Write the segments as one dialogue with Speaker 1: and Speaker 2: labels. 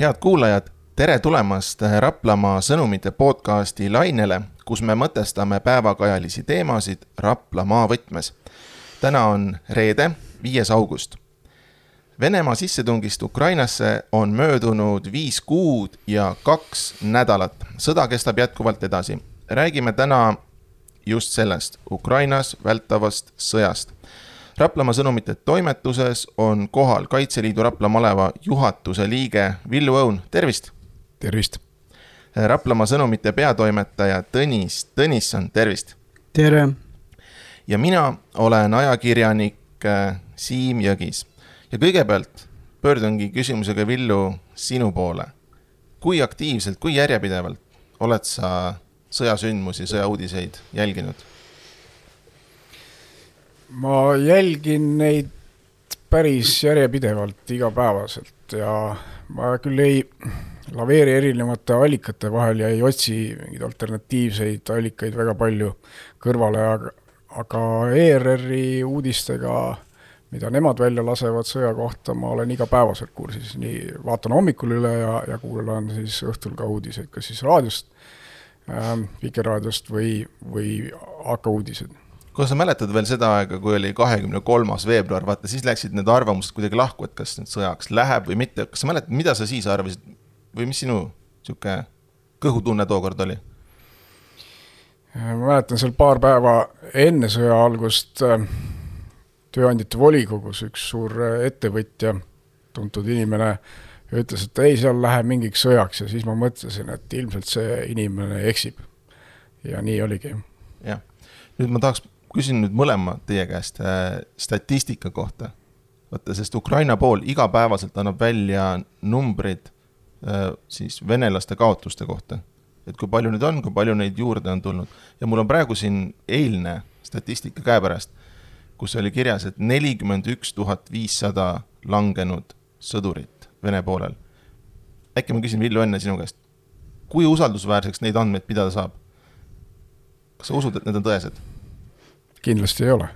Speaker 1: head kuulajad, tere tulemast Raplamaa sõnumite podcasti lainele, kus me mõtestame päevakajalisi teemasid Raplamaa võtmes. täna on reede, viies august. Venemaa sissetungist Ukrainasse on möödunud viis kuud ja kaks nädalat. sõda kestab jätkuvalt edasi. räägime täna just sellest, Ukrainas vältavast sõjast Raplamaa sõnumite toimetuses on kohal Kaitseliidu Rapla maleva juhatuse liige Villu Õun, tervist.
Speaker 2: tervist.
Speaker 1: Raplamaa sõnumite peatoimetaja Tõnis Tõnisson, tervist.
Speaker 3: tere.
Speaker 1: ja mina olen ajakirjanik äh, Siim Jõgis ja kõigepealt pöördungi küsimusega Villu sinu poole. kui aktiivselt, kui järjepidevalt oled sa sõjasündmusi, sõjauudiseid jälginud?
Speaker 2: Ma jälgin neid päris järjepidevalt igapäevaselt ja ma küll ei laveeri erinevate allikate vahel ja ei otsi mingeid alternatiivseid allikaid väga palju kõrvale, aga, aga ERR-i uudistega, mida nemad välja lasevad sõja kohta, ma olen igapäevaselt kursis, nii vaatan hommikul üle ja, ja kuulan siis õhtul ka uudiseid, kas siis raadiost äh,, Vikerraadiost või, või AK uudised
Speaker 1: kas sa mäletad veel seda aega, kui oli kahekümne kolmas veebruar, vaata siis läksid need arvamused kuidagi lahku, et kas nüüd sõjaks läheb või mitte, kas sa mäletad, mida sa siis arvasid või mis sinu sihuke kõhutunne tookord oli?
Speaker 2: ma mäletan seal paar päeva enne sõja algust äh, tööandjate volikogus üks suur äh, ettevõtja, tuntud inimene, ütles, et ei, seal läheb mingiks sõjaks ja siis ma mõtlesin, et ilmselt see inimene eksib. ja nii oligi.
Speaker 1: jah, nüüd ma tahaks küsin nüüd mõlema teie käest äh, statistika kohta. vaata, sest Ukraina pool igapäevaselt annab välja numbrid äh, siis venelaste kaotuste kohta. et kui palju neid on, kui palju neid juurde on tulnud ja mul on praegu siin eilne statistika käepärast, kus oli kirjas, et nelikümmend üks tuhat viissada langenud sõdurit Vene poolel. äkki ma küsin, Villu, enne sinu käest, kui usaldusväärseks neid andmeid pidada saab? kas sa usud, et need on tõesed?
Speaker 2: Kindlasti ei ole.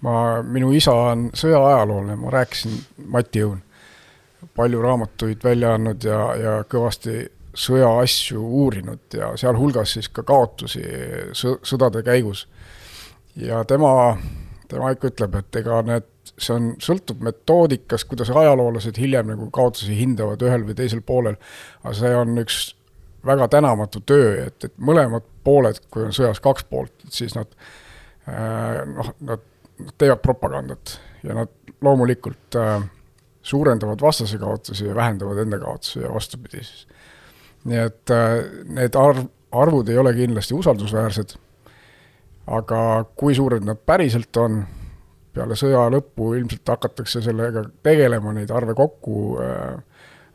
Speaker 2: ma, minu isa on sõjaajaloolane, ma rääkisin, Mati Õun, palju raamatuid välja andnud ja, ja kõvasti sõja asju uurinud ja sealhulgas siis ka kaotusi sõdade käigus. ja tema, tema ikka ütleb, et ega need, see on, sõltub metoodikast, kuidas ajaloolased hiljem nagu kaotusi hindavad ühel või teisel poolel, aga see on üks väga tänamatu töö, et, et mõlemad pooled, kui on sõjas kaks poolt, siis nad noh, nad teevad propagandat ja nad loomulikult äh, suurendavad vastase kaotusi ja vähendavad enda kaotusi ja vastupidi siis. nii et äh, need arv, arvud ei ole kindlasti usaldusväärsed, aga kui suured nad päriselt on, peale sõja lõppu ilmselt hakatakse sellega tegelema, neid arve kokku äh, Äh,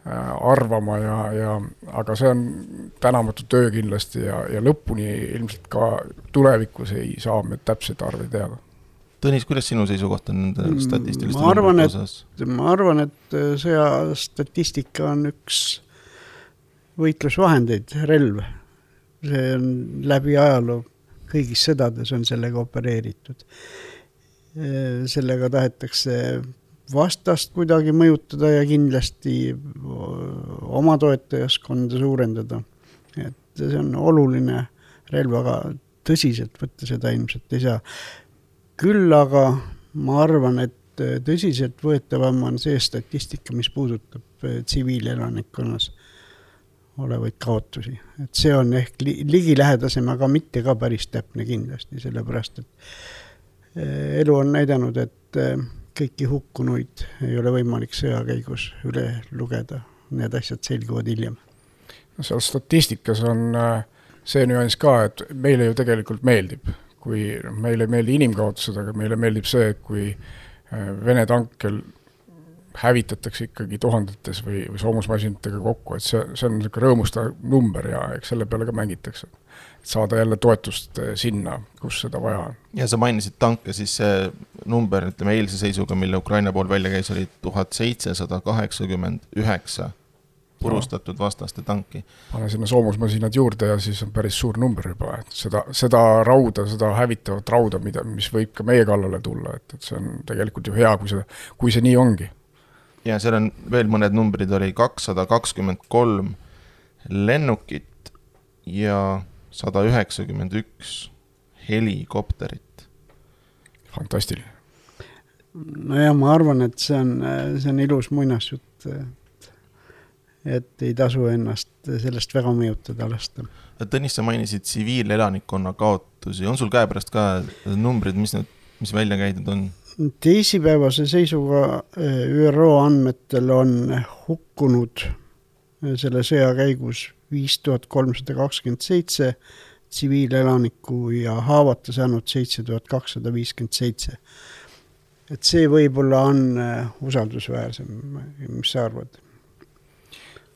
Speaker 2: arvama ja, ja aga see on tänamatu töö kindlasti ja, ja lõpuni ilmselt ka tulevikus ei saa me täpseid arve teada.
Speaker 1: Tõnis, kuidas sinu seisukoht on nende mm, statistiliste
Speaker 3: ma arvan, et, ma arvan, et äh, sõjastatistika on üks võitlusvahendeid, relv. see on läbi ajaloo, kõigis sõdades on sellega opereeritud. Äh, sellega tahetakse vastast kuidagi mõjutada ja kindlasti oma toetajaskonda suurendada. et see on oluline relv, aga tõsiselt võtta seda ilmselt ei saa. küll aga ma arvan, et tõsiseltvõetavam on see statistika, mis puudutab tsiviilelanikkonnas olevaid kaotusi, et see on ehk li ligilähedasem, aga mitte ka päris täpne kindlasti, sellepärast et elu on näidanud, et kõiki hukkunuid ei ole võimalik sõja käigus üle lugeda, need asjad selguvad hiljem.
Speaker 2: no seal statistikas on äh, see nüanss ka, et meile ju tegelikult meeldib, kui meile ei meeldi inimkaotused, aga meile meeldib see, kui äh, Vene tankel hävitatakse ikkagi tuhandetes või, või soomusmasinatega kokku, et see, see on niisugune rõõmustav number ja eks selle peale ka mängitakse saada jälle toetust eh, sinna, kus seda vaja on.
Speaker 1: ja sa mainisid tanke, siis see number, ütleme eilse seisuga, mille Ukraina pool välja käis, oli tuhat seitsesada kaheksakümmend üheksa purustatud vastaste tanki.
Speaker 2: pane sinna soomusmasinad juurde ja siis on päris suur number juba, et seda, seda rauda, seda hävitavat rauda, mida, mis võib ka meie kallale tulla, et, et see on tegelikult ju hea, kui see, kui see nii ongi
Speaker 1: ja seal on veel mõned numbrid, oli kakssada kakskümmend kolm lennukit ja sada üheksakümmend üks helikopterit.
Speaker 2: fantastiline.
Speaker 3: nojah, ma arvan, et see on, see on ilus muinasjutt. et ei tasu ennast sellest väga mõjutada lasta.
Speaker 1: Tõnis, sa mainisid tsiviilelanikkonna kaotusi, on sul käepärast ka numbrid, mis need, mis välja käidud on?
Speaker 3: teisipäevase seisuga ÜRO andmetel on hukkunud selle sõja käigus viis tuhat kolmsada kakskümmend seitse tsiviilelanikku ja haavata saanud seitse tuhat kakssada viiskümmend seitse. et see võib-olla on äh, usaldusväärsem, mis sa arvad?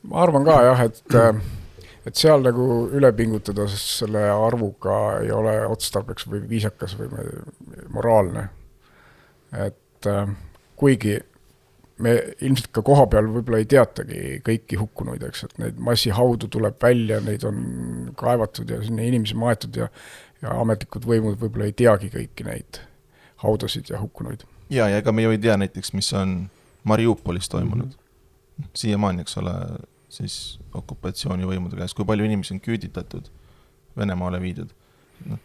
Speaker 2: ma arvan ka jah, et, äh, et seal nagu üle pingutada selle arvuga ei ole otstarbekas või viisakas või moraalne. et äh, kuigi me ilmselt ka koha peal võib-olla ei teatagi kõiki hukkunuid, eks, et neid massihaudu tuleb välja, neid on kaevatud ja sinna inimesi maetud ja ja ametlikud võimud võib-olla ei teagi kõiki neid haudasid ja hukkunuid.
Speaker 1: ja, ja ega me ju ei tea näiteks, mis on Mariupolis toimunud mm -hmm.. siiamaani, eks ole, siis okupatsioonivõimude käes, kui palju inimesi on küüditatud, Venemaale viidud.
Speaker 2: noh,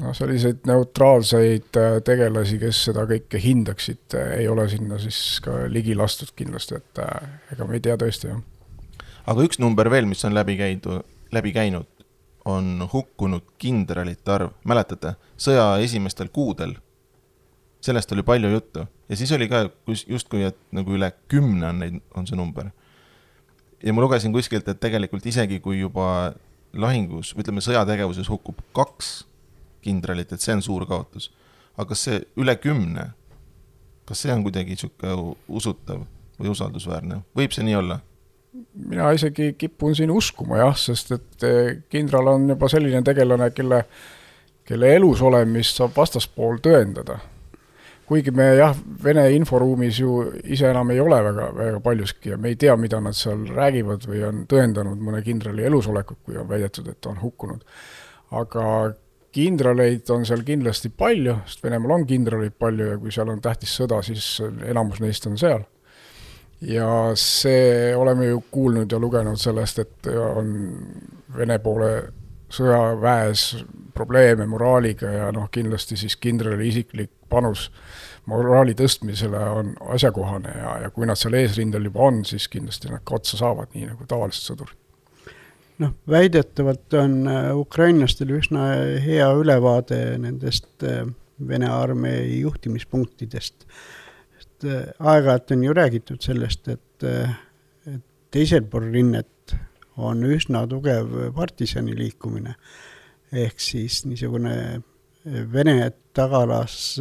Speaker 2: noh, selliseid neutraalseid äh, tegelasi, kes seda kõike hindaksid, äh, ei ole sinna siis ka ligi lastud kindlasti, et äh, ega me ei tea tõesti, jah.
Speaker 1: aga üks number veel, mis on läbi käidu, läbi käinud, on hukkunud kindralite arv, mäletate, sõja esimestel kuudel, sellest oli palju juttu ja siis oli ka justkui, et nagu üle kümne on neid, on see number. ja ma lugesin kuskilt, et tegelikult isegi kui juba lahingus, ütleme sõjategevuses hukkub kaks kindralit, et see on suur kaotus. aga kas see üle kümne, kas see on kuidagi sihuke usutav või usaldusväärne, võib see nii olla?
Speaker 2: mina isegi kipun siin uskuma jah, sest et eh, kindral on juba selline tegelane, kelle, kelle elus olemist saab vastaspool tõendada. kuigi me jah, Vene inforuumis ju ise enam ei ole väga, väga paljuski ja me ei tea, mida nad seal räägivad või on tõendanud mõne kindrali elusolekut, kui on väidetud, et ta on hukkunud. aga kindraleid on seal kindlasti palju, sest Venemaal on kindraleid palju ja kui seal on tähtis sõda, siis enamus neist on seal. ja see, oleme ju kuulnud ja lugenud sellest, et on Vene poole sõjaväes probleeme moraaliga ja noh, kindlasti siis kindrali isiklik panus moraali tõstmisele on asjakohane ja, ja kui nad seal eesrindel juba on, siis kindlasti nad ka otsa saavad, nii nagu tavalised sõdurid
Speaker 3: noh, väidetavalt on äh, ukrainlastel üsna hea ülevaade nendest äh, Vene armee juhtimispunktidest. et äh, aeg-ajalt on ju räägitud sellest, et, et teisel pool rinnet on üsna tugev partisani liikumine. ehk siis niisugune Vene tagalas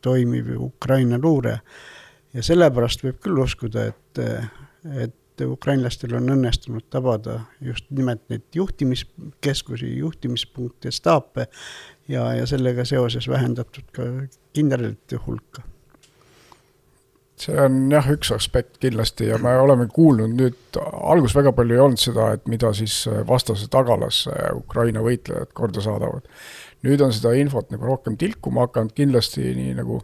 Speaker 3: toimiv Ukraina luure. ja sellepärast võib küll uskuda, et, et et ukrainlastel on õnnestunud tabada just nimelt neid juhtimiskeskusi, juhtimispunkte, staape ja, ja sellega seoses vähendatud ka kindralite hulka
Speaker 2: see on jah, üks aspekt kindlasti ja me oleme kuulnud nüüd, alguses väga palju ei olnud seda, et mida siis vastase tagalas Ukraina võitlejad korda saadavad. nüüd on seda infot nagu rohkem tilkuma hakanud, kindlasti nii nagu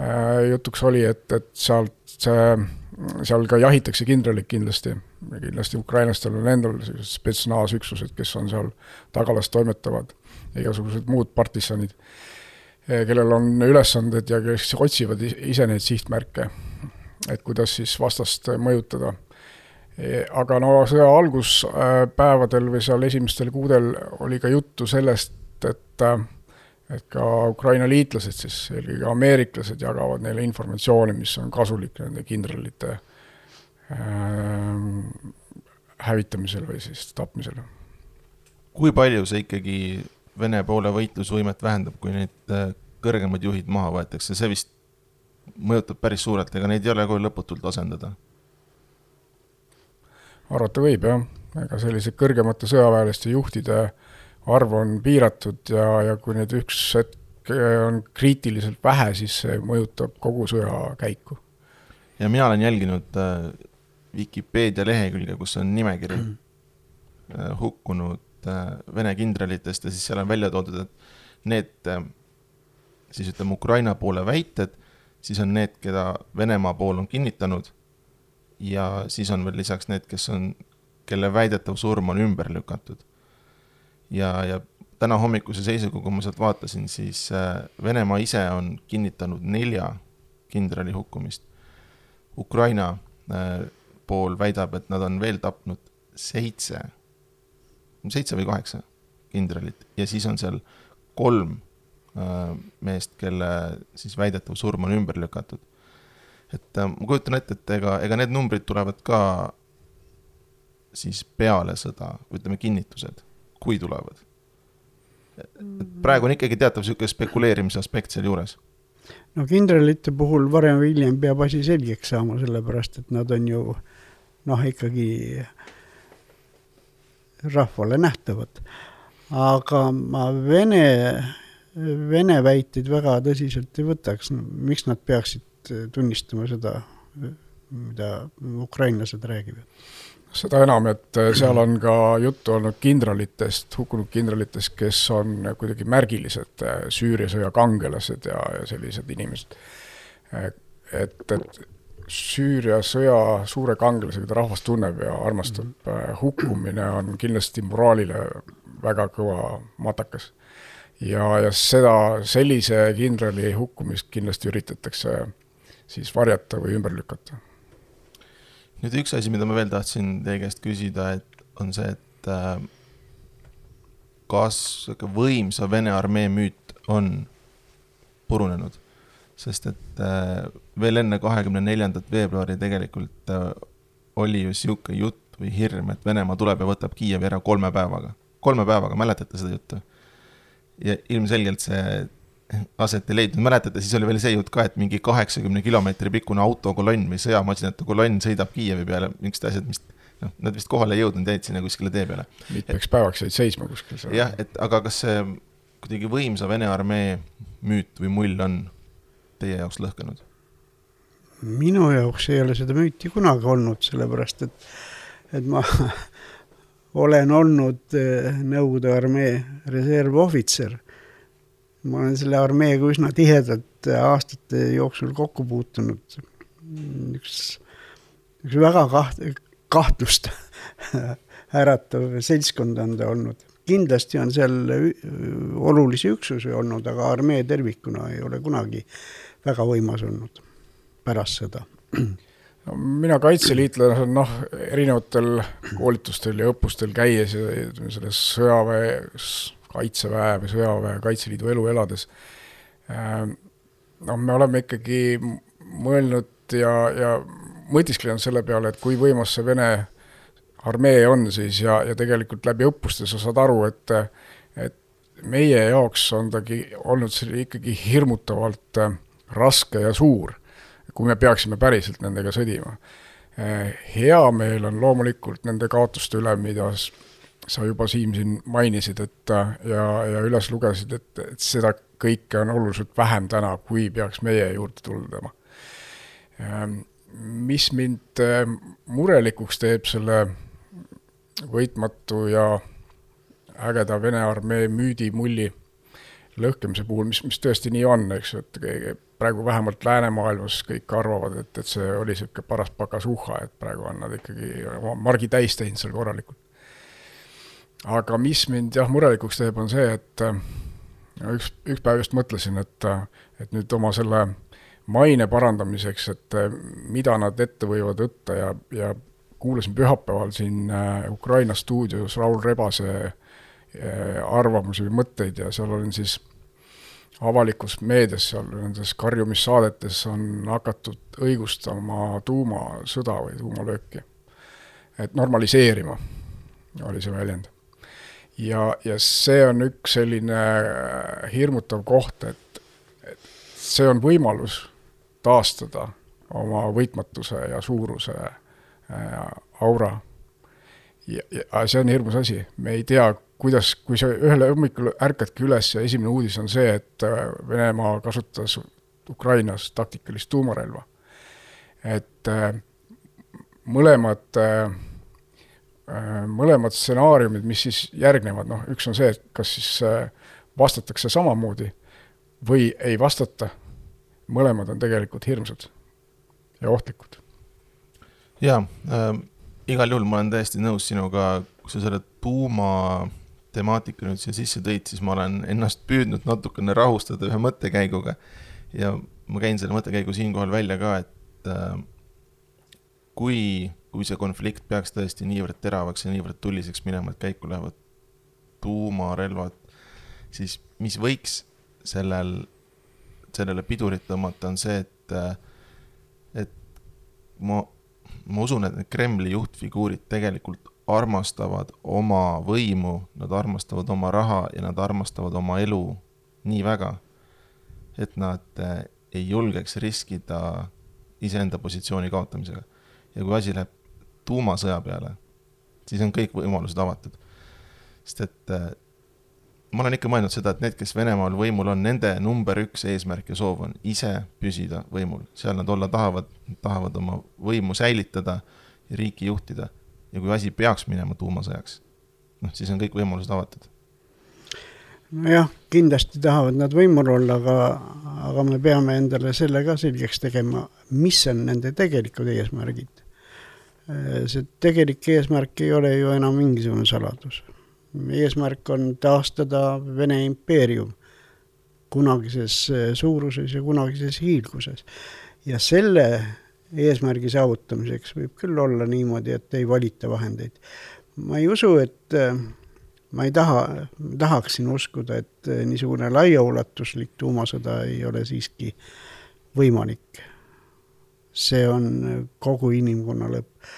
Speaker 2: äh, jutuks oli, et, et sealt see seal ka jahitakse kindraleid kindlasti, kindlasti ukrainlastel on endal sellised spetsnaasüksused, kes on seal tagalas toimetavad, igasugused muud partisanid, kellel on ülesanded ja kes otsivad ise neid sihtmärke, et kuidas siis vastast mõjutada. aga no sõja alguspäevadel või seal esimestel kuudel oli ka juttu sellest, et et ka Ukraina liitlased siis, eelkõige ameeriklased jagavad neile informatsiooni, mis on kasulik nende kindralite äh, hävitamisel või siis tapmisel.
Speaker 1: kui palju see ikkagi Vene poole võitlusvõimet vähendab, kui need äh, kõrgemad juhid maha võetakse, see vist mõjutab päris suurelt, ega neid ei ole kohe lõputult asendada?
Speaker 2: arvata võib jah, ega sellise kõrgemate sõjaväeliste juhtide äh, arv on piiratud ja, ja kui neid üks hetk on kriitiliselt vähe, siis see mõjutab kogu sõja käiku.
Speaker 1: ja mina olen jälginud äh, Vikipeedia lehekülge, kus on nimekiri mm. äh, hukkunud äh, Vene kindralitest ja siis seal on välja toodud, et need äh, siis ütleme, Ukraina poole väited, siis on need, keda Venemaa pool on kinnitanud ja siis on veel lisaks need, kes on, kelle väidetav surm on ümber lükatud. Ja, ja täna hommikuse seisuga, kui ma sealt vaatasin, siis äh, Venemaa ise on kinnitanud nelja kindrali hukkumist. Ukraina äh, pool väidab, et nad on veel tapnud seitse, seitse või kaheksa kindralit ja siis on seal kolm äh, meest, kelle siis väidetav surm on ümber lükatud. et ma kujutan ette, et ega, ega need numbrid tulevad ka siis peale sõda, ütleme kinnitused, kui tulevad. et praegu on ikkagi teatav niisugune spekuleerimise aspekt sealjuures
Speaker 3: no kindralite puhul varem või hiljem peab asi selgeks saama, sellepärast et nad on ju noh, ikkagi rahvale nähtavad. aga ma vene, vene väiteid väga tõsiselt ei võtaks, miks nad peaksid tunnistama seda, mida ukrainlased räägivad
Speaker 2: seda enam, et seal on ka juttu olnud kindralitest, hukkunud kindralitest, kes on kuidagi märgilised Süüria sõja kangelased ja, ja sellised inimesed. et, et Süüria sõja suure kangelase, keda rahvas tunneb ja armastab mm, -hmm. hukkumine on kindlasti moraalile väga kõva matakas. ja, ja seda, sellise kindrali hukkumist kindlasti üritatakse siis varjata või ümber lükata.
Speaker 1: Nüüd üks asi, mida ma veel tahtsin teie käest küsida, et on see, et äh, kas võimsa Vene armee müüt on purunenud sest et äh, veel enne kahekümne neljandat veebruari tegelikult äh, oli ju sihuke jutt või hirm, et Venemaa tuleb ja võtab Kiievi ära kolme päevaga. kolme päevaga, mäletate seda juttu? ja ilmselgelt see aset ei leidnud, mäletate, siis oli veel see jutt ka, et mingi kaheksakümne kilomeetri pikkune autokolonn või sõjamasinate kolonn sõidab Kiievi peale, niisugused asjad, mis noh, nad vist kohale ei jõudnud, jäid sinna kuskile tee peale.
Speaker 2: mitmeks päevaks jäid seisma kuskil seal.
Speaker 1: jah, et aga kas see kuidagi võimsa Vene armee müüt või mull on teie jaoks lõhkenud?
Speaker 3: minu jaoks ei ole seda müüti kunagi olnud, sellepärast et, et ma olen olnud eh, Nõukogude armee reservohvitser. Ma olen selle armeega üsna tihedalt aastate jooksul kokku puutunud. üks, üks väga kaht-, kahtlust äratav seltskond on ta olnud kindlasti on seal olulisi üksusi olnud, aga armee tervikuna ei ole kunagi väga võimas olnud pärast sõda.
Speaker 2: no mina kaitseliitlasena noh, erinevatel koolitustel ja õppustel käies ja selles sõjaväe, kaitseväe või sõjaväe, Kaitseliidu elu elades, noh, me oleme ikkagi mõelnud ja, ja mõtisklenud selle peale, et kui võimas see Vene armee on siis ja, ja tegelikult läbi õppuste sa saad aru, et, et meie jaoks on ta olnud see ikkagi hirmutavalt äh, raske ja suur, kui me peaksime päriselt nendega sõdima. hea meel on loomulikult nende kaotuste üle, mida sa juba, Siim, siin mainisid, et ja, ja üles lugesid, et, et seda kõike on oluliselt vähem täna, kui peaks meie juurde tulema. mis mind murelikuks teeb selle võitmatu ja ägeda Vene armee müüdimulli lõhkemise puhul, mis, mis tõesti nii on, eks ju, et praegu vähemalt läänemaailmas kõik arvavad, et, et see oli niisugune paras pakasuhha, et praegu on nad ikkagi oma margi täis teinud seal korralikult. Aga mis mind jah, murelikuks teeb, on see, et no üks, üks päev just mõtlesin, et, et nüüd oma selle maine parandamiseks, et mida nad ette võivad võtta ja, ja kuulasin pühapäeval siin äh, Ukraina stuudios Raul Rebase äh, arvamusi või mõtteid ja seal olin siis avalikus meedias, seal nendes karjumissaadetes on hakatud õigustama tuumasõda või tuumalööki. et normaliseerima, oli see väljend. Ja, ja see on üks selline hirmutav koht, et, et see on võimalus taastada oma võitmatuse ja suuruse äh, aura. ja, ja see on hirmus asi, me ei tea, kuidas, kui sa ühel hommikul ärkadki üles ja esimene uudis on see, et äh, Venemaa kasutas Ukrainas taktikalist tuumarelva. et äh, mõlemad, äh, mõlemad stsenaariumid, mis siis järgnevad, noh, üks on see, et kas siis vastatakse samamoodi või ei vastata, mõlemad on tegelikult hirmsad ja ohtlikud.
Speaker 1: jaa äh,, igal juhul ma olen täiesti nõus sinuga, kui sa selle tuuma temaatika nüüd siia sisse tõid, siis ma olen ennast püüdnud natukene rahustada ühe mõttekäiguga. ja ma käin selle mõttekäigu siinkohal välja ka, et äh, kui, kui see konflikt peaks tõesti niivõrd teravaks ja niivõrd tuliseks minema, et käiku lähevad tuumarelvad, siis mis võiks sellel, sellele pidurit tõmmata, on see, et, et ma, ma usun, et need Kremli juhtfiguurid tegelikult armastavad oma võimu, nad armastavad oma raha ja nad armastavad oma elu nii väga, et nad äh, ei julgeks riskida iseenda positsiooni kaotamisega. ja kui asi läheb tuumasõja peale, siis on kõik võimalused avatud. sest et äh, ma olen ikka mõelnud seda, et need, kes Venemaal võimul on, nende number üks eesmärk ja soov on ise püsida võimul, seal nad olla tahavad, tahavad oma võimu säilitada ja riiki juhtida. ja kui asi peaks minema tuumasõjaks, noh, siis on kõik võimalused avatud
Speaker 3: nojah, kindlasti tahavad nad võimul olla, aga, aga me peame endale selle ka selgeks tegema, mis on nende tegelikud eesmärgid. See tegelik eesmärk ei ole ju enam mingisugune saladus. eesmärk on taastada Vene impeerium kunagises suuruses ja kunagises hiilguses. ja selle eesmärgi saavutamiseks võib küll olla niimoodi, et ei valita vahendeid. ma ei usu, et ma ei taha, tahaksin uskuda, et niisugune laiaulatuslik tuumasõda ei ole siiski võimalik. See on kogu inimkonna lõpp.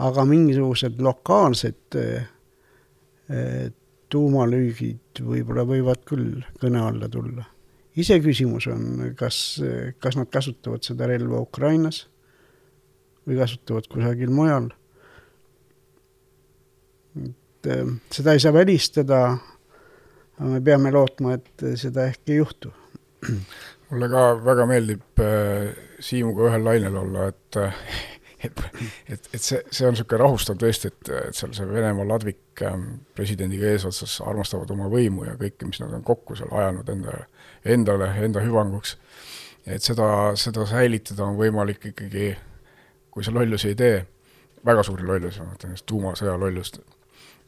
Speaker 3: aga mingisugused lokaalsed eh, eh, tuumalüügid võib-olla võivad küll kõne alla tulla. iseküsimus on, kas, kas nad kasutavad seda relva Ukrainas või kasutavad kusagil mujal et äh, seda ei saa välistada, aga me peame lootma, et seda ehk ei juhtu.
Speaker 2: mulle ka väga meeldib äh, Siimuga ühel lainel olla, et äh, et, et, et see, see on niisugune rahustav tõesti, et, et seal see Venemaa ladvik ähm, presidendiga eesotsas armastavad oma võimu ja kõike, mis nad on kokku seal ajanud enda, endale, enda hüvanguks. et seda, seda säilitada on võimalik ikkagi, kui sa lollusi ei tee, väga suuri lollusi, ma mõtlen just tuumasõja lollust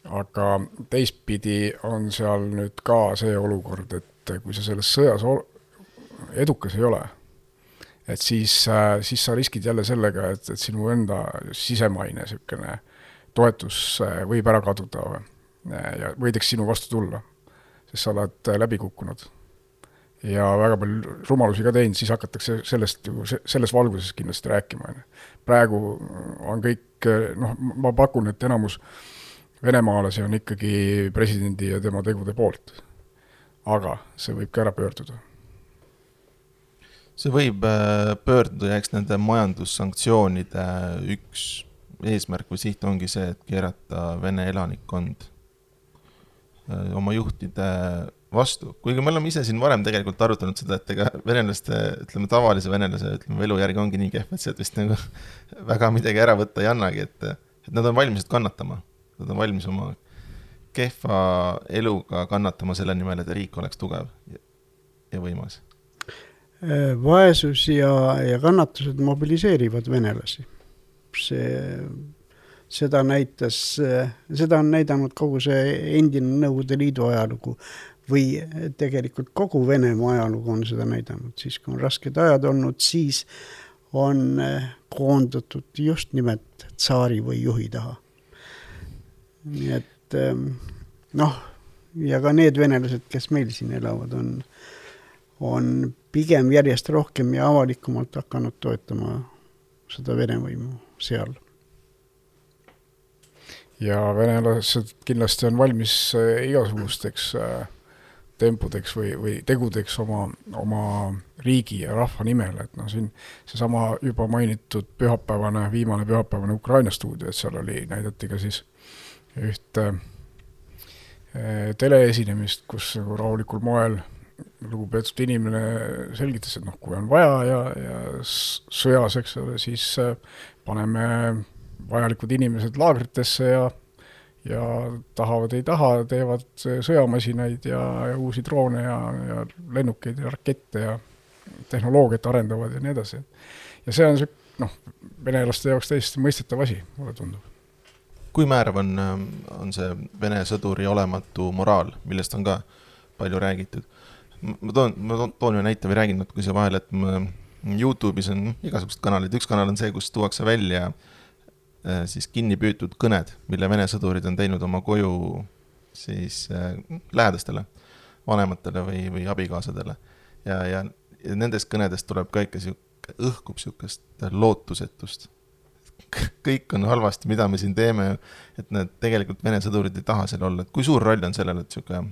Speaker 2: aga teistpidi on seal nüüd ka see olukord, et kui sa selles sõjas edukas ei ole, et siis, siis sa riskid jälle sellega, et, et sinu enda sisemaine niisugune toetus võib ära kaduda ja võidakse sinu vastu tulla, sest sa oled läbi kukkunud. ja väga palju rumalusi ka teinud, siis hakatakse sellest ju, selles valguses kindlasti rääkima, on ju. praegu on kõik, noh, ma pakun, et enamus äh, venemaalasi on ikkagi presidendi ja tema tegude poolt. aga see võib ka ära pöörduda.
Speaker 1: See võib äh, pöörduda ja eks nende majandussanktsioonide üks eesmärk või siht ongi see, et keerata Vene elanikkond äh, oma juhtide vastu, kuigi me oleme ise siin varem tegelikult arutanud seda, et ega venelaste, ütleme tavalise venelase, ütleme elu järgi ongi nii kehv, et sealt vist nagu väga midagi ära võtta ei annagi, et, et nad on valmis kannatama nad on valmis oma kehva eluga kannatama selle nimel, et riik oleks tugev ja, ja võimas.
Speaker 3: Vaesus ja, ja kannatused mobiliseerivad venelasi. see, seda näitas, seda on näidanud kogu see endine Nõukogude Liidu ajalugu või tegelikult kogu Venemaa ajalugu on seda näidanud, siis kui on rasked ajad olnud, siis on koondatud just nimelt tsaari või juhi taha nii et ehm, noh, ja ka need venelased, kes meil siin elavad, on, on pigem järjest rohkem ja avalikumalt hakanud toetama seda Vene võimu seal.
Speaker 2: ja venelased kindlasti on valmis eh, igasugusteks äh, tempudeks või, või tegudeks oma, oma riigi ja rahva nimel, et noh, siin seesama juba mainitud pühapäevane, viimane pühapäevane Ukraina stuudio, et seal oli, näidati ka siis ühte äh, teleesinemist, kus nagu rahulikul moel lugupeetud inimene selgitas, et noh, kui on vaja ja, ja sõjas, eks ole, siis äh, paneme vajalikud inimesed laagritesse ja ja tahavad, ei taha, teevad sõjamasinaid ja, ja uusi droone ja, ja lennukeid ja rakette ja tehnoloogiat arendavad ja nii edasi. ja see on noh, venelaste jaoks täiesti mõistetav asi, mulle tundub.
Speaker 1: kui määrav on, on see Vene sõduri olematu moraal, millest on ka palju räägitud? Ma toon, ma toon ühe näite või räägin natuke siia vahele, et ma, Youtube'is on igasugused kanalid, üks kanal on see, kus tuuakse välja äh, siis kinni püütud kõned, mille Vene sõdurid on teinud oma koju siis äh, lähedastele, vanematele või, või abikaasadele. ja, ja, ja nendest kõnedest tuleb ka ikka sihuke, õhkub sihukest lootusetust. kõik on halvasti, mida me siin teeme, et need tegelikult Vene sõdurid ei taha seal olla, et kui suur roll on sellel, et sihuke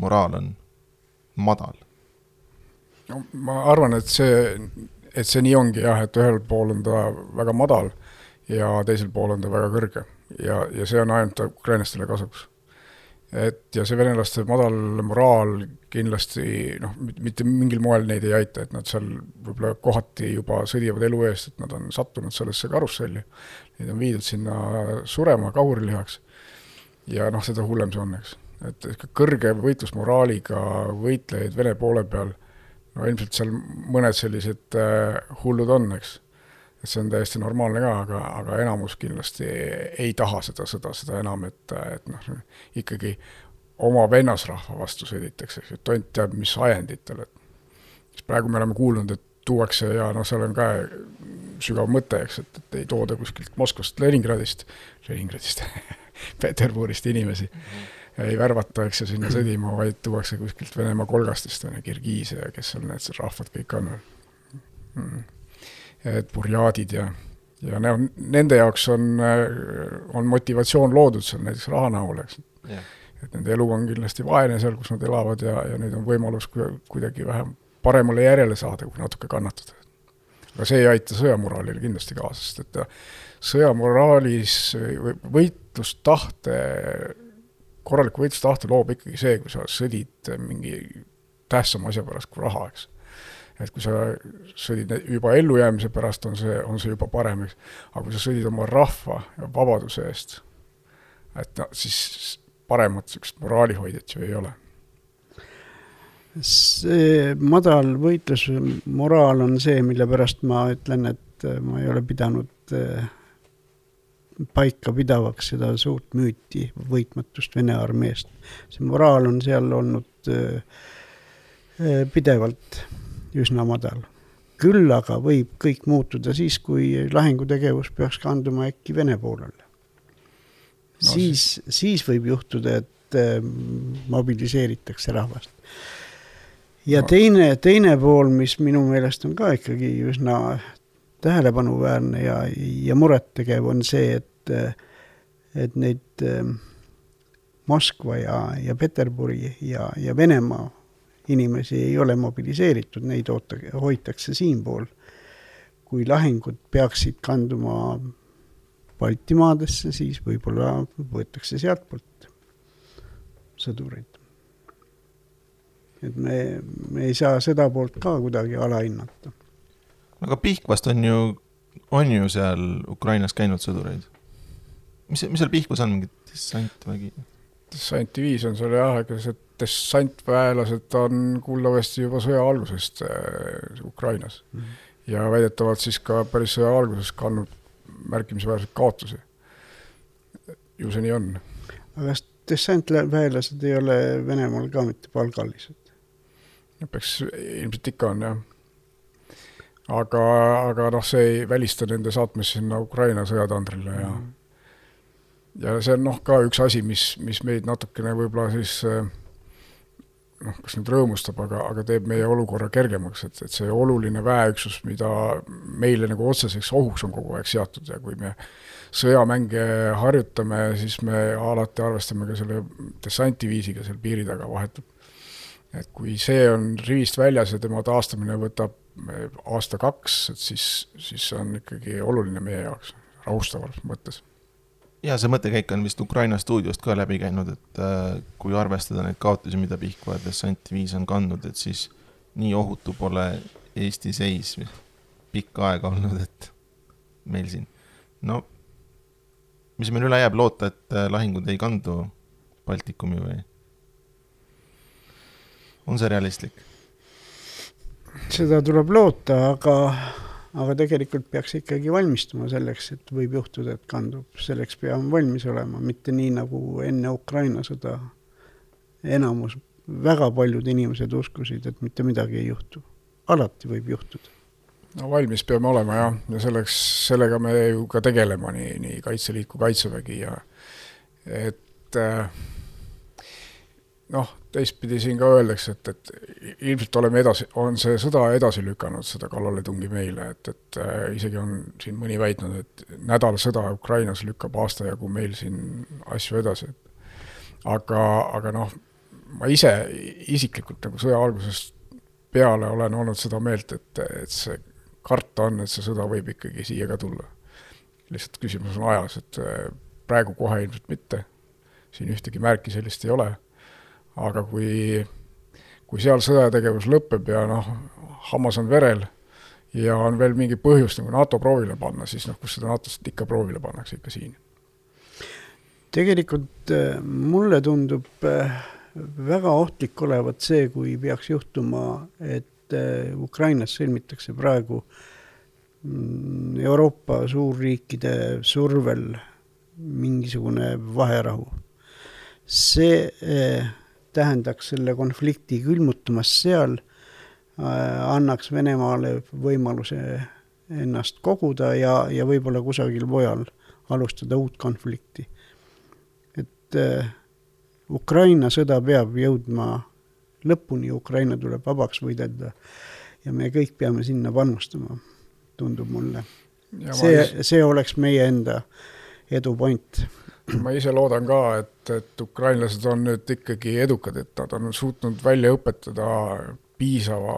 Speaker 1: moraal on madal?
Speaker 2: no ma arvan, et see, et see nii ongi jah, et ühel pool on ta väga madal ja teisel pool on ta väga kõrge ja, ja see on ainult ukrainlastele kasuks. et ja see venelaste madal moraal kindlasti noh, mitte mingil moel neid ei aita, et nad seal võib-olla kohati juba sõdivad elu eest, et nad on sattunud sellesse karusselli. Neid on viidud sinna surema kahurilihaks. ja noh, seda hullem see on, eks et kõrge võitlusmoraaliga võitlejaid Vene poole peal, no ilmselt seal mõned sellised äh, hullud on, eks. et see on täiesti normaalne ka, aga, aga enamus kindlasti ei taha seda sõda, seda enam, et, et noh, ikkagi oma vennasrahva vastu sõditakse, eks ju, tont teab, mis ajenditel, et siis praegu me oleme kuulnud, et tuuakse ja noh, seal on ka sügav mõte, eks, et, et ei tooda kuskilt Moskvast, Leningradist, Leningradist Peterburist inimesi mm. -hmm ei värvata, eks ju, sinna sõdima, vaid tuuakse kuskilt Venemaa kolgastest, on ju, Kirgiise ja kes seal need rahvad kõik on. Mm.. et burjaadid ja, ja ne-, nende jaoks on, on motivatsioon loodud seal näiteks raha näol, eks. Yeah.. et nende elu on kindlasti vaene seal, kus nad elavad ja, ja nüüd on võimalus kuidagi vähem paremale järjele saada, kui natuke kannatada. aga see ei aita sõjamoraalile kindlasti kaasa, sest et sõjamoraalis võitlustahte korraliku võitlustahte loob ikkagi see, kui sa sõdid mingi tähtsama asja pärast kui raha, eks. et kui sa sõdid juba ellujäämise pärast, on see, on see juba parem, eks. aga kui sa sõdid oma rahva ja vabaduse eest, et no siis paremat niisugust moraalihoidjat ju ei ole
Speaker 3: see madal võitlusmoraal on see, mille pärast ma ütlen, et ma ei ole pidanud eh, paikapidavaks seda suurt müüti võitmatust Vene armeest. see moraal on seal olnud äh, äh, pidevalt üsna madal. küll aga võib kõik muutuda siis, kui lahingutegevus peaks kanduma äkki Vene poolele no,. siis, siis võib juhtuda, et äh, mobiliseeritakse rahvast. ja no. teine, teine pool, mis minu meelest on ka ikkagi üsna tähelepanuväärne ja, ja murettegev on see, et, et neid ähm, Moskva ja, ja Peterburi ja, ja Venemaa inimesi ei ole mobiliseeritud, neid oota-, hoitakse siinpool. kui lahingud peaksid kanduma Baltimaadesse, siis võib-olla võetakse sealtpoolt sõdureid. et me, me ei saa seda poolt ka kuidagi alahinnata
Speaker 1: aga Pihkvast on ju, on ju seal Ukrainas käinud sõdureid. mis, mis seal Pihkvas on, mingi dessantvägi?
Speaker 2: dessantdiviis on seal jah, ega see dessantväelased on kuuldavasti juba sõja algusest äh, Ukrainas mm. -hmm. ja väidetavalt siis ka päris sõja alguses kandnud märkimisväärseid kaotusi. ju see nii on.
Speaker 3: aga kas dessantväelased ei ole Venemaal ka mitte palgalised?
Speaker 2: peaks, ilmselt ikka on jah aga, aga noh, see ei välista nende saatmist sinna Ukraina sõjatandrile ja mm. ja see on noh, ka üks asi, mis, mis meid natukene võib-olla siis noh, kas nüüd rõõmustab, aga, aga teeb meie olukorra kergemaks, et, et see oluline väeüksus, mida meile nagu otseseks ohuks on kogu aeg seatud ja kui me sõjamänge harjutame, siis me alati arvestame ka selle dessantiviisiga seal piiri taga vahetult. et kui see on rivist väljas ja tema taastamine võtab aasta-kaks, et siis, siis see on ikkagi oluline meie jaoks, rahustavas mõttes.
Speaker 1: ja see mõttekäik on vist Ukraina stuudiost ka läbi käinud, et äh, kui arvestada neid kaotusi, mida Pihkva dessant viis on kandnud, et siis nii ohutu pole Eesti seis pikka aega olnud, et meil siin, no mis meil üle jääb, loota, et äh, lahingud ei kandu Baltikumi või? on see realistlik?
Speaker 3: Seda tuleb loota, aga, aga tegelikult peaks ikkagi valmistuma selleks, et võib juhtuda, et kandub, selleks peame valmis olema, mitte nii nagu enne Ukraina sõda. enamus, väga paljud inimesed uskusid, et mitte midagi ei juhtu. alati võib juhtuda
Speaker 2: no valmis peame olema jah, ja selleks, sellega me ju ka tegeleme, nii, nii Kaitseliit kui Kaitsevägi ja et äh, noh, teistpidi siin ka öeldakse, et, et ilmselt oleme edasi, on see sõda edasi lükanud, seda kallaletungi meile, et, et äh, isegi on siin mõni väitnud, et nädal sõda Ukrainas lükkab aasta jagu meil siin asju edasi, et aga, aga noh, ma ise isiklikult nagu sõja algusest peale olen olnud seda meelt, et, et see karta on, et see sõda võib ikkagi siia ka tulla. lihtsalt küsimus on ajas, et äh, praegu kohe ilmselt mitte, siin ühtegi märki sellist ei ole, aga kui, kui seal sõjategevus lõpeb ja noh, hammas on verel ja on veel mingi põhjus nagu NATO proovile panna, siis noh, kus seda NATO-st ikka proovile pannakse, ikka siin.
Speaker 3: tegelikult äh, mulle tundub äh, väga ohtlik olevat see, kui peaks juhtuma, et Ukrainas sõlmitakse praegu mm, Euroopa suurriikide survel mingisugune vaherahu. see tähendaks selle konflikti külmutamast seal, eh, annaks Venemaale võimaluse ennast koguda ja, ja võib-olla kusagil mujal alustada uut konflikti. et äh, Ukraina sõda peab jõudma lõpuni, Ukraina tuleb vabaks võidelda ja me kõik peame sinna panustama, tundub mulle. see, see oleks meie enda edu point.
Speaker 2: Ma ise loodan ka, et, et ukrainlased on nüüd ikkagi edukad, et nad on suutnud välja õpetada piisava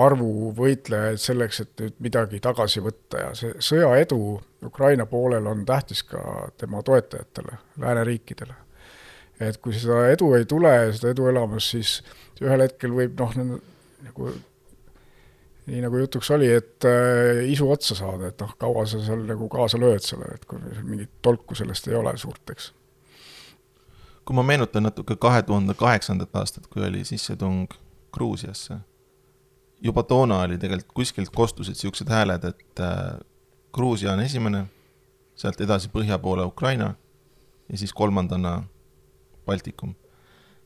Speaker 2: arvu võitlejaid selleks, et nüüd midagi tagasi võtta. Ja see sõja edu Ukraina poolel on tähtis ka tema toetajatele, lääneriikidele. Et kui seda edu ei tule, seda edu elamas, siis ühel hetkel võib noh, nagu nii nagu jutuks oli, et äh, isu otsa saada, et noh, kaua sa seal nagu kaasa lööd selle, et kui mingit tolku sellest ei ole suurt, eks.
Speaker 1: kui ma meenutan natuke kahe tuhande kaheksandat aastat, kui oli sissetung Gruusiasse, juba toona oli tegelikult kuskilt kostusid niisugused hääled, et äh, Gruusia on esimene, sealt edasi põhja poole Ukraina ja siis kolmandana Baltikum.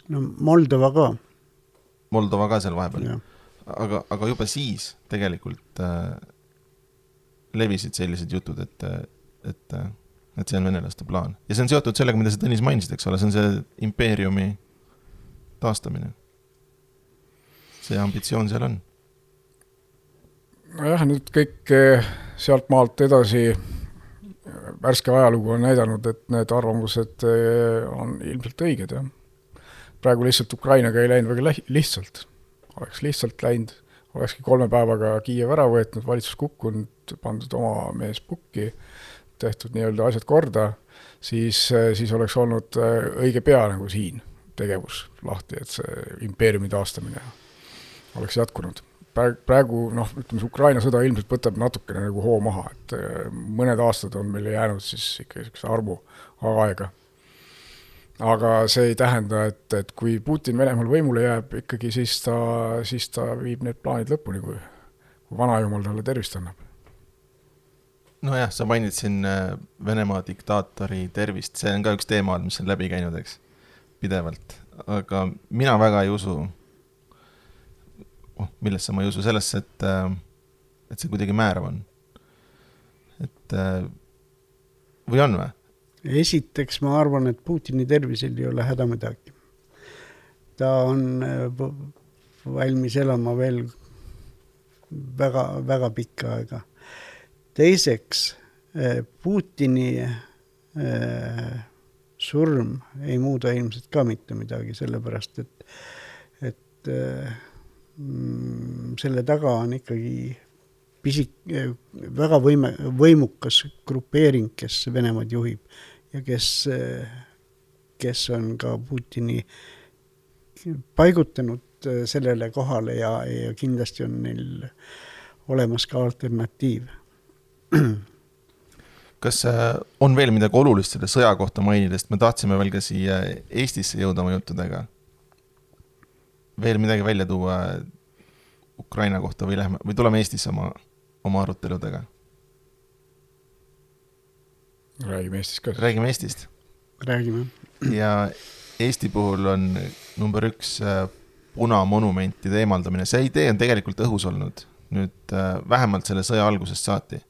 Speaker 3: no Moldova ka.
Speaker 1: Moldova ka seal vahepeal. Aga, aga juba siis tegelikult äh, levisid sellised jutud, et, et, et see on venelaste plaan. ja see on seotud sellega, mida sa, Tõnis, mainisid, eks ole, see on see impeeriumi taastamine. see ambitsioon seal on.
Speaker 2: nojah, nüüd kõik äh, sealtmaalt edasi värske ajalugu on näidanud, et need arvamused on ilmselt õiged, jah. praegu lihtsalt Ukrainaga ei läinud väga lihtsalt. Oleks lihtsalt läinud, olekski kolme päevaga Kiiev ära võetud, valitsus kukkunud, pandud oma mees pukki, tehtud nii-öelda asjad korda, siis, siis oleks olnud eh, õige pea nagu siin tegevus lahti, et see impeeriumi taastamine oleks jätkunud praegu noh, ütleme see Ukraina sõda ilmselt võtab natukene nagu hoo maha, et äh, mõned aastad on meile jäänud siis ikka niisuguse armu aega. Aga see ei tähenda, et, et kui Putin Venemaal võimule jääb ikkagi, siis ta, siis ta viib need plaanid lõpuni, kui, kui vanajumal talle tervist annab.
Speaker 1: nojah, sa mainid siin äh, Venemaa diktaatori tervist, see on ka üks teema, mis on läbi käinud, eks, pidevalt, aga mina väga ei usu oh, millesse ma ei usu, sellesse, et, äh, et see kuidagi määrav on. et äh, või on või?
Speaker 3: Esiteks ma arvan, et Putini tervisel ei ole häda midagi. ta on äh, valmis elama veel väga, väga pikka aega. teiseks, Putini surm ei muuda ilmselt ka mitte midagi, sellepärast et, et Mm, selle taga on ikkagi pisik, väga võime, võimukas grupeering, kes Venemaad juhib ja kes, kes on ka Putini paigutanud sellele kohale ja, ja kindlasti on neil olemas ka alternatiiv.
Speaker 1: kas äh, on veel midagi olulist selle sõja kohta mainida, sest me tahtsime veel ka siia Eestisse jõuda oma juttudega veel midagi välja tuua Ukraina kohta või lähme, või tuleme Eestisse oma oma aruteludega?
Speaker 2: Räägime Eestist ka.
Speaker 1: räägime Eestist.
Speaker 3: räägime.
Speaker 1: ja Eesti puhul on number üks äh, punamonumentide eemaldamine, see idee on tegelikult õhus olnud nüüd äh, vähemalt selle sõja algusest saati.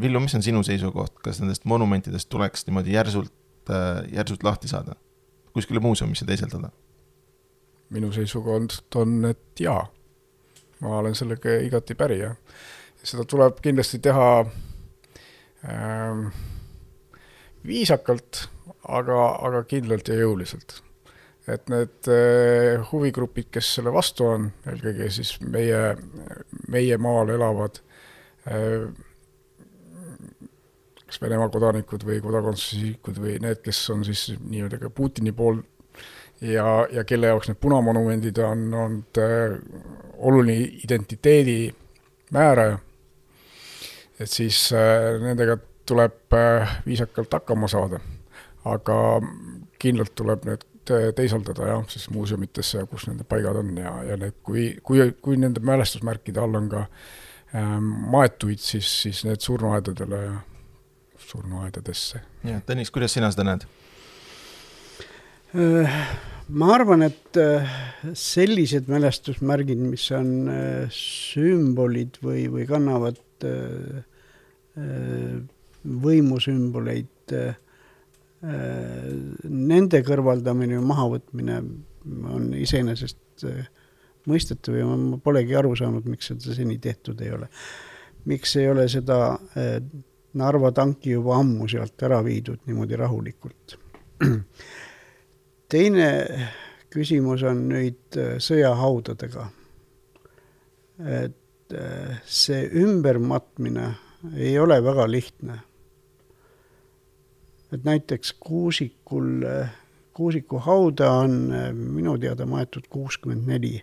Speaker 1: Villu, mis on sinu seisukoht, kas nendest monumentidest tuleks niimoodi järsult, äh, järsult lahti saada, kuskile muuseumisse teiseldada?
Speaker 2: minu seisukoht on, et jaa, ma olen sellega igati päri ja seda tuleb kindlasti teha viisakalt, aga, aga kindlalt ja jõuliselt. Et need äh, huvigrupid, kes selle vastu on, eelkõige siis meie, meie maal elavad äh, kas Venemaa kodanikud või kodakondsusisikud või need, kes on siis nii-öelda ka Putini pool ja, ja kelle jaoks need punamonumendid on olnud äh, oluline identiteedi määraja, et siis äh, nendega tuleb äh, viisakalt hakkama saada. aga kindlalt tuleb need teisaldada jah, siis muuseumitesse, kus nende paigad on ja, ja need, kui, kui, kui nende mälestusmärkide all on ka ähm, maetuid, siis, siis need surnuaedadele ja surnuaedadesse.
Speaker 1: jah, Tõnis, kuidas sina seda näed?
Speaker 3: Äh, ma arvan, et äh, sellised mälestusmärgid, mis on äh, sümbolid või, või kannavad võimusümboleid Äh, nende kõrvaldamine ja mahavõtmine on iseenesest äh, mõistetav ja ma polegi aru saanud, miks seda seni tehtud ei ole. miks ei ole seda äh, Narva tanki juba ammu sealt ära viidud niimoodi rahulikult. teine küsimus on nüüd sõjahaudadega. et see ümbermatmine ei ole väga lihtne et näiteks Kuusikul, Kuusiku hauda on eh, minu teada maetud kuuskümmend neli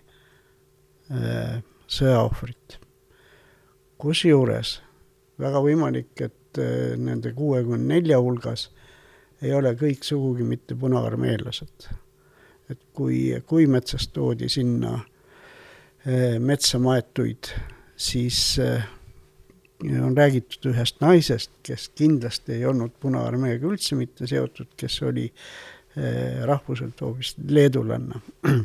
Speaker 3: sõjaohvrit. kusjuures väga võimalik, et nende kuuekümne nelja hulgas ei ole kõik sugugi mitte punaarmeelased. et kui, kui metsast toodi sinna metsa maetuid, siis on räägitud ühest naisest, kes kindlasti ei olnud Punaarmeega üldse mitte seotud, kes oli eh, rahvuselt hoopis leedulanna.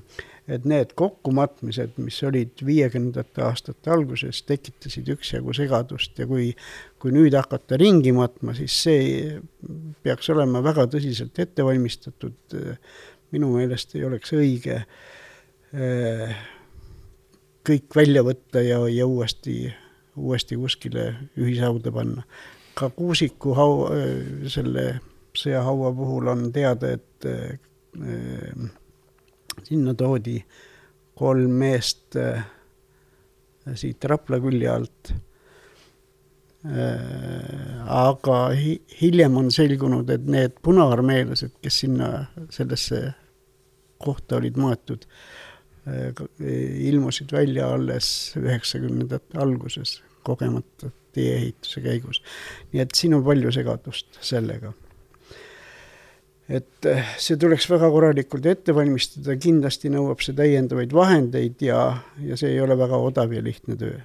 Speaker 3: et need kokkumatmised, mis olid viiekümnendate aastate alguses, tekitasid üksjagu segadust ja kui, kui nüüd hakata ringi matma, siis see peaks olema väga tõsiselt ette valmistatud. minu meelest ei oleks õige eh, kõik välja võtta ja, ja uuesti uuesti kuskile ühishauda panna. ka Kuusiku hau-, selle sõjahaua puhul on teada, et äh, sinna toodi kolm meest äh, siit Rapla külje alt äh,. aga hi hiljem on selgunud, et need punaarmeelased, kes sinna sellesse kohta olid maetud äh,, ilmusid välja alles üheksakümnendate alguses, kogemata tee-ehituse käigus. nii et siin on palju segadust sellega. et äh, see tuleks väga korralikult ette valmistada, kindlasti nõuab see täiendavaid vahendeid ja, ja see ei ole väga odav ja lihtne töö.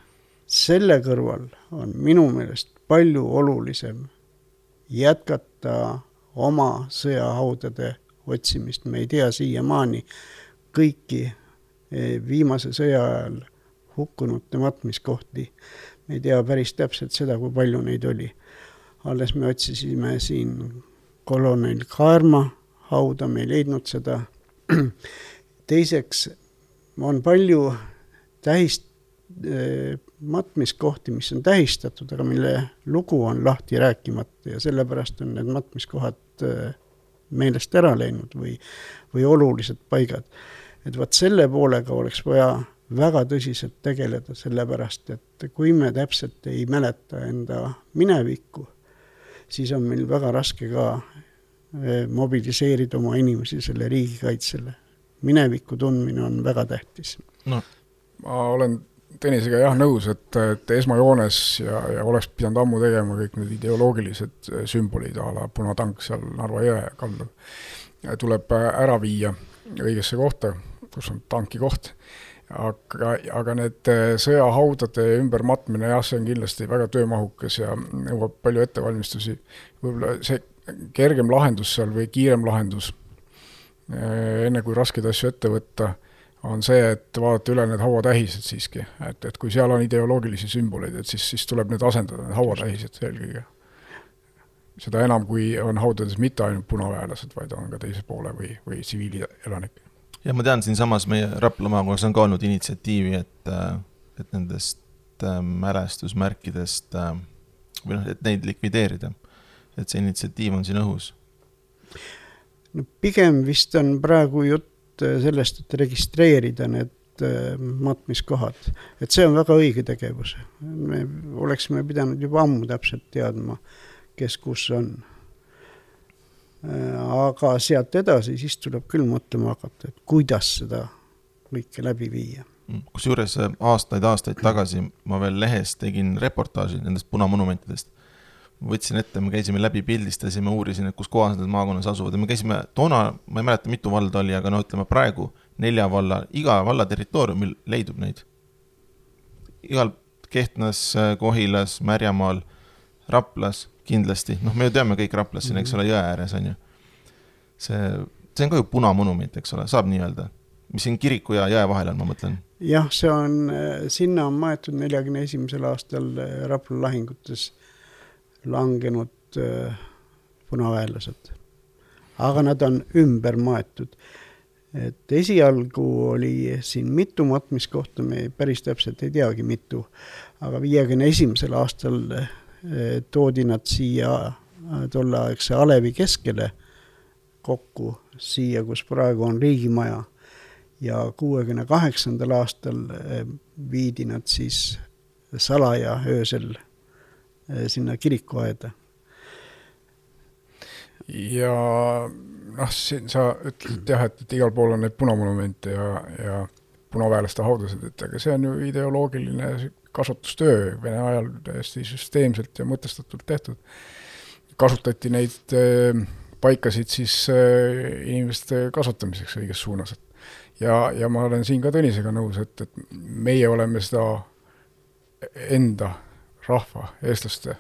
Speaker 3: selle kõrval on minu meelest palju olulisem jätkata oma sõjahaudade otsimist, me ei tea siiamaani kõiki Eh, viimase sõja ajal hukkunute matmiskohti. me ei tea päris täpselt seda, kui palju neid oli. alles me otsisime siin kolonel Kaarma hauda, me ei leidnud seda. teiseks on palju tähist-, eh, matmiskohti, mis on tähistatud, aga mille lugu on lahti rääkimata ja sellepärast on need matmiskohad eh, meelest ära läinud või, või olulised paigad et vot selle poolega oleks vaja väga tõsiselt tegeleda, sellepärast et kui me täpselt ei mäleta enda minevikku, siis on meil väga raske ka eh, mobiliseerida oma inimesi selle riigikaitsele. mineviku tundmine on väga tähtis.
Speaker 2: no ma olen Tõnisega jah nõus, et, et esmajoones ja, ja oleks pidanud ammu tegema kõik need ideoloogilised sümbolid a la punatank seal Narva jõe kaldal tuleb ära viia õigesse kohta kus on tanki koht. aga, aga need äh, sõjahaudade ümbermatmine jah, see on kindlasti väga töömahukas ja nõuab palju ettevalmistusi. võib-olla see kergem lahendus seal või kiirem lahendus, äh, enne kui raskeid asju ette võtta, on see, et vaadata üle need hauatähised siiski, et, et kui seal on ideoloogilisi sümboleid, et siis, siis tuleb need asendada, need hauatähised eelkõige. seda enam, kui on haudades mitte ainult punaväelased, vaid on ka teise poole või, või tsiviilelanikke
Speaker 1: ja ma tean, siinsamas meie Rapla maakonnas on ka olnud initsiatiivi, et, äh, et nendest äh, mälestusmärkidest äh, või noh, et neid likvideerida. et see initsiatiiv on siin õhus.
Speaker 3: no pigem vist on praegu jutt sellest, et registreerida need matmiskohad, et see on väga õige tegevus. me oleksime pidanud juba ammu täpselt teadma, kes kus on aga sealt edasi, siis tuleb küll mõtlema hakata, et kuidas seda kõike läbi viia.
Speaker 1: Mm, kusjuures aastaid-aastaid tagasi ma veel lehes tegin reportaaži nendest punamonumentidest. võtsin ette, me käisime läbi, pildistasime, uurisin, et kus kohas need maakonnas asuvad ja me käisime toona, ma ei mäleta, mitu valda oli, aga no ütleme praegu nelja valla, iga valla territooriumil leidub neid. igal Kehtnas, Kohilas, Märjamaal, Raplas kindlasti, noh, me ju teame kõik Raplas siin, eks mhm. ole, jõe ääres on ju. see, see on ka ju punamonument, eks ole, saab nii öelda, mis siin kiriku ja jõe vahel on, ma mõtlen.
Speaker 3: jah, see on, sinna on maetud neljakümne esimesel aastal eh, Rapla lahingutes langenud äh, punaväelased. aga nad on ümber maetud. et esialgu oli siin mitu matmiskohta, me päris täpselt ei teagi, mitu, aga viiekümne esimesel aastal toodi nad siia eh, tolleaegse alevi keskele kokku, siia, kus praegu on riigimaja. ja kuuekümne kaheksandal aastal eh, viidi nad siis salaja öösel sinna kirikuaeda.
Speaker 2: ja noh, siin sa ütled jah, et, et igal pool on neid punamonumente ja, ja punaväelaste haudasid, et aga see on ju ideoloogiline kasvatustöö Vene ajal täiesti süsteemselt ja mõtestatult tehtud. kasutati neid äh, paikasid siis äh, inimeste kasvatamiseks õiges suunas, et ja, ja ma olen siin ka Tõnisega nõus, et, et meie oleme seda enda rahva, eestlaste,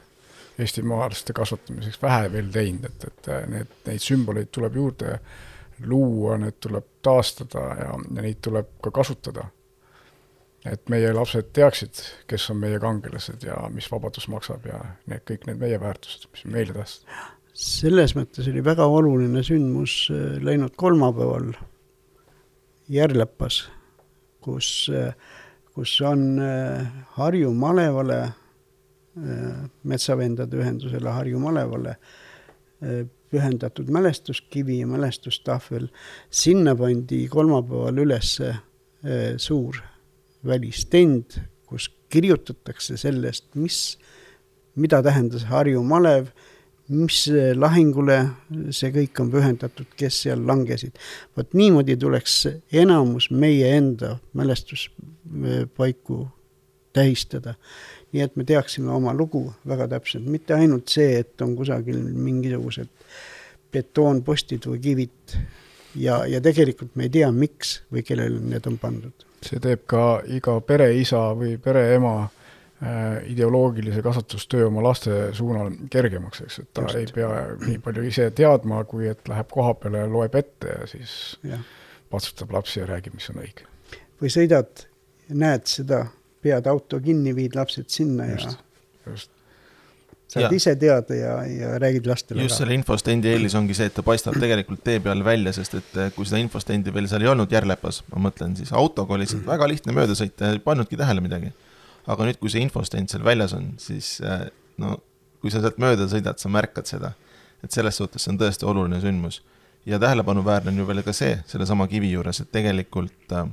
Speaker 2: eestimaalaste kasvatamiseks vähe veel teinud, et, et need, neid sümboleid tuleb juurde luua, need tuleb taastada ja, ja neid tuleb ka kasutada et meie lapsed teaksid, kes on meie kangelased ja mis vabadus maksab ja need kõik need meie väärtused, mis meile tähtsad.
Speaker 3: selles mõttes oli väga oluline sündmus äh, läinud kolmapäeval Järlepas, kus, äh, kus on äh, Harju malevale, metsavendade ühendusele Harju malevale pühendatud mälestuskivi ja mälestustahvel. sinna pandi kolmapäeval üles suur välistend, kus kirjutatakse sellest, mis, mida tähendas Harju malev, mis lahingule see kõik on pühendatud, kes seal langesid. vot niimoodi tuleks enamus meie enda mälestuspaiku tähistada. nii et me teaksime oma lugu väga täpselt, mitte ainult see, et on kusagil mingisugused betoonpostid või kivid ja, ja tegelikult me ei tea, miks või kellele need on pandud
Speaker 2: see teeb ka iga pereisa või pereema äh, ideoloogilise kasvatustöö oma laste suunal kergemaks, eks, et ta Just. ei pea nii palju ise teadma, kui et läheb koha peale ja loeb ette ja siis ja. patsutab lapsi ja räägib, mis on õige.
Speaker 3: või sõidad, näed seda, pead auto kinni, viid lapsed sinna just, ja just saad ja. ise teada ja, ja räägid lastele
Speaker 1: just ka. selle infostendi eelis ongi see, et ta paistab tegelikult tee peal välja, sest et eh, kui seda infostendi veel seal ei olnud Järlepas, ma mõtlen, siis autoga oli lihtsalt väga lihtne mööda sõita ei pannudki tähele midagi. aga nüüd, kui see infostend seal väljas on, siis eh, no kui sa sealt mööda sõidad, sa märkad seda. et selles suhtes see on tõesti oluline sündmus. ja tähelepanuväärne on ju veel ka see, sellesama kivi juures, et tegelikult eh,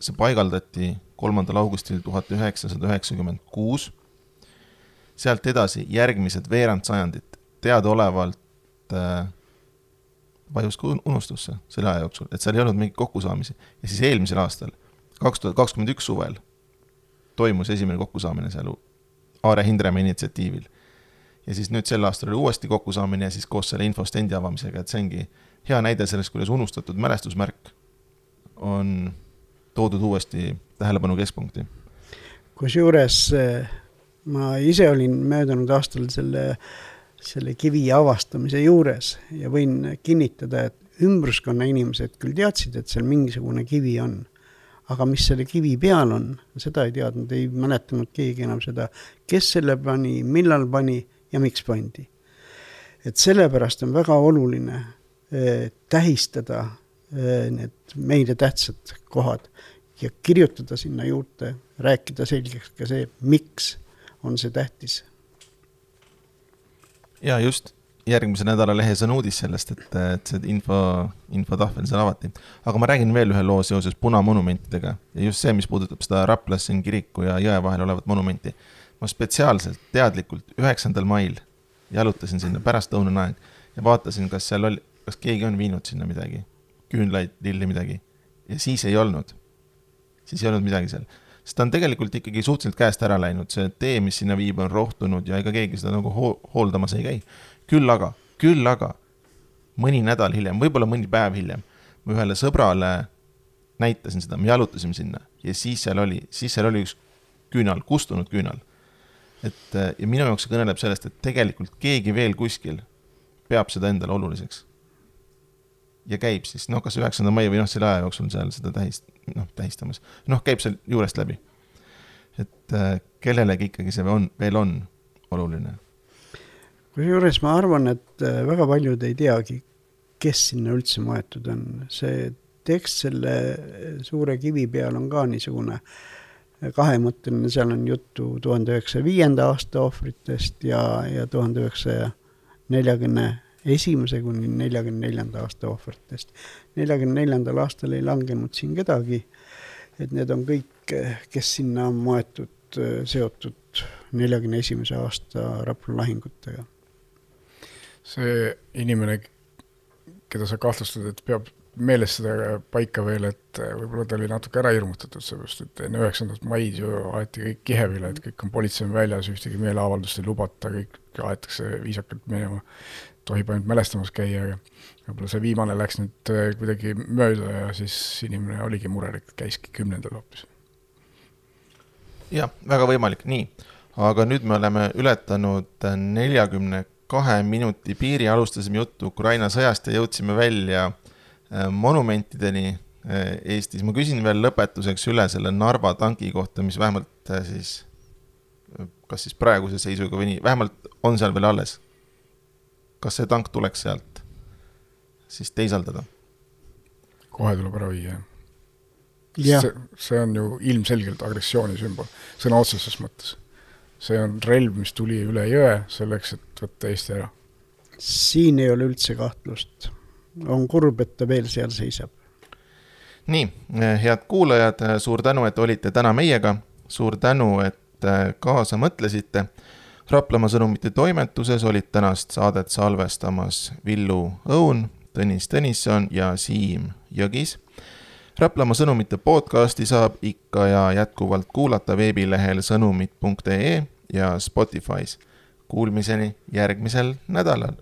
Speaker 1: see paigaldati kolmandal augustil tuhat üheksasada üheksakümmend kuus sealt edasi järgmised veerand sajandit teadaolevalt äh, vajus ka unustusse selle aja jooksul, et seal ei olnud mingeid kokkusaamisi. ja siis eelmisel aastal, kaks tuhat kakskümmend üks suvel, toimus esimene kokkusaamine seal Aare Hindremäe initsiatiivil. ja siis nüüd sel aastal oli uuesti kokkusaamine ja siis koos selle infostendi avamisega, et see ongi hea näide sellest, kuidas unustatud mälestusmärk on toodud uuesti tähelepanu keskpunkti.
Speaker 3: kusjuures eh, ma ise olin möödunud aastal selle, selle kivi avastamise juures ja võin kinnitada, et ümbruskonna inimesed küll teadsid, et seal mingisugune kivi on aga mis selle kivi peal on, seda ei teadnud, ei mäletanud keegi enam seda, kes selle pani, millal pani ja miks pandi. et sellepärast on väga oluline eh, tähistada eh, need meile tähtsad kohad ja kirjutada sinna juurde, rääkida selgeks ka see, miks on see tähtis.
Speaker 1: ja just, järgmise nädala lehes on uudis sellest, et, et see info, infotahvel seal avati. aga ma räägin veel ühe loo seoses punamonumentidega ja just see, mis puudutab seda Raplas siin kiriku ja jõe vahel olevat monumenti. ma spetsiaalselt, teadlikult üheksandal mail jalutasin sinna pärastlõunane aeg ja vaatasin, kas seal oli, kas keegi on viinud sinna midagi, küünlaid, lilli, midagi. ja siis ei olnud. siis ei olnud midagi seal sest ta on tegelikult ikkagi suhteliselt käest ära läinud, see tee, mis sinna viib, on rohtunud ja ega keegi seda nagu ho hooldamas ei käi küll aga, küll aga mõni nädal hiljem, võib-olla mõni päev hiljem, ma ühele sõbrale näitasin seda, me jalutasime sinna ja siis seal oli, siis seal oli üks küünal, kustunud küünal. et ja minu jaoks see kõneleb sellest, et tegelikult keegi veel kuskil peab seda endale oluliseks. Ja käib siis, noh, kas üheksanda mai või noh, selle aja jooksul seal seda tähist-, noh, tähistamas, noh, käib seal juurest läbi. et kellelegi ikkagi see on, veel on oluline
Speaker 3: kusjuures ma arvan, et äh, väga paljud ei teagi, kes sinna üldse maetud on. see tekst selle äh, suure kivi peal on ka niisugune äh, kahemõtteline, seal on juttu tuhande üheksasaja viienda aasta ohvritest ja, ja tuhande üheksasaja neljakümne esimese kuni neljakümne neljanda aasta ohvritest. neljakümne neljandal aastal ei langenud siin kedagi, et need on kõik, kes sinna on maetud, seotud neljakümne esimese aasta Rapla lahingutega.
Speaker 2: See inimene, keda sa kahtlustad, et peab meeles seda paika veel, et võib-olla ta oli natuke ära hirmutatud, seepärast et enne üheksandat maid ju aeti kõik kihevile, et kõik on politsei on väljas, ühtegi meeleavaldust ei lubata, kõik aetakse viisakalt minema, tohib ainult mälestamas käia, aga võib-olla see viimane läks nüüd äh, kuidagi mööda ja siis inimene oligi murelik, käiski kümnendal hoopis.
Speaker 1: jah, väga võimalik, nii, aga nüüd me oleme ületanud neljakümne kahe minuti piiri, alustasime juttu Ukraina sõjast ja jõudsime välja äh, monumentideni äh, Eestis. ma küsin veel lõpetuseks üle selle Narva tanki kohta, mis vähemalt äh, siis, kas siis praeguse seisuga või nii, vähemalt on seal veel alles. Kas see tank tuleks sealt siis teisaldada?
Speaker 2: kohe tuleb ära viia, jah. see, see on ju ilmselgelt agressiooni sümbol, sõna otseses mõttes see on relv, mis tuli üle jõe selleks, et võtta Eesti ära.
Speaker 3: siin ei ole üldse kahtlust. on kurb, et ta veel seal seisab.
Speaker 1: nii, head kuulajad, suur tänu, et olite täna meiega. suur tänu, et äh, kaasa mõtlesite. Raplamaa sõnumite toimetuses olid tänast saadet salvestamas Villu Õun, Tõnis Tõnisson ja Siim Jõgis Raplamaa sõnumite podcasti saab ikka ja jätkuvalt kuulata veebilehel sõnumid.ee ja Spotify's. Kuulmiseni järgmisel nädalal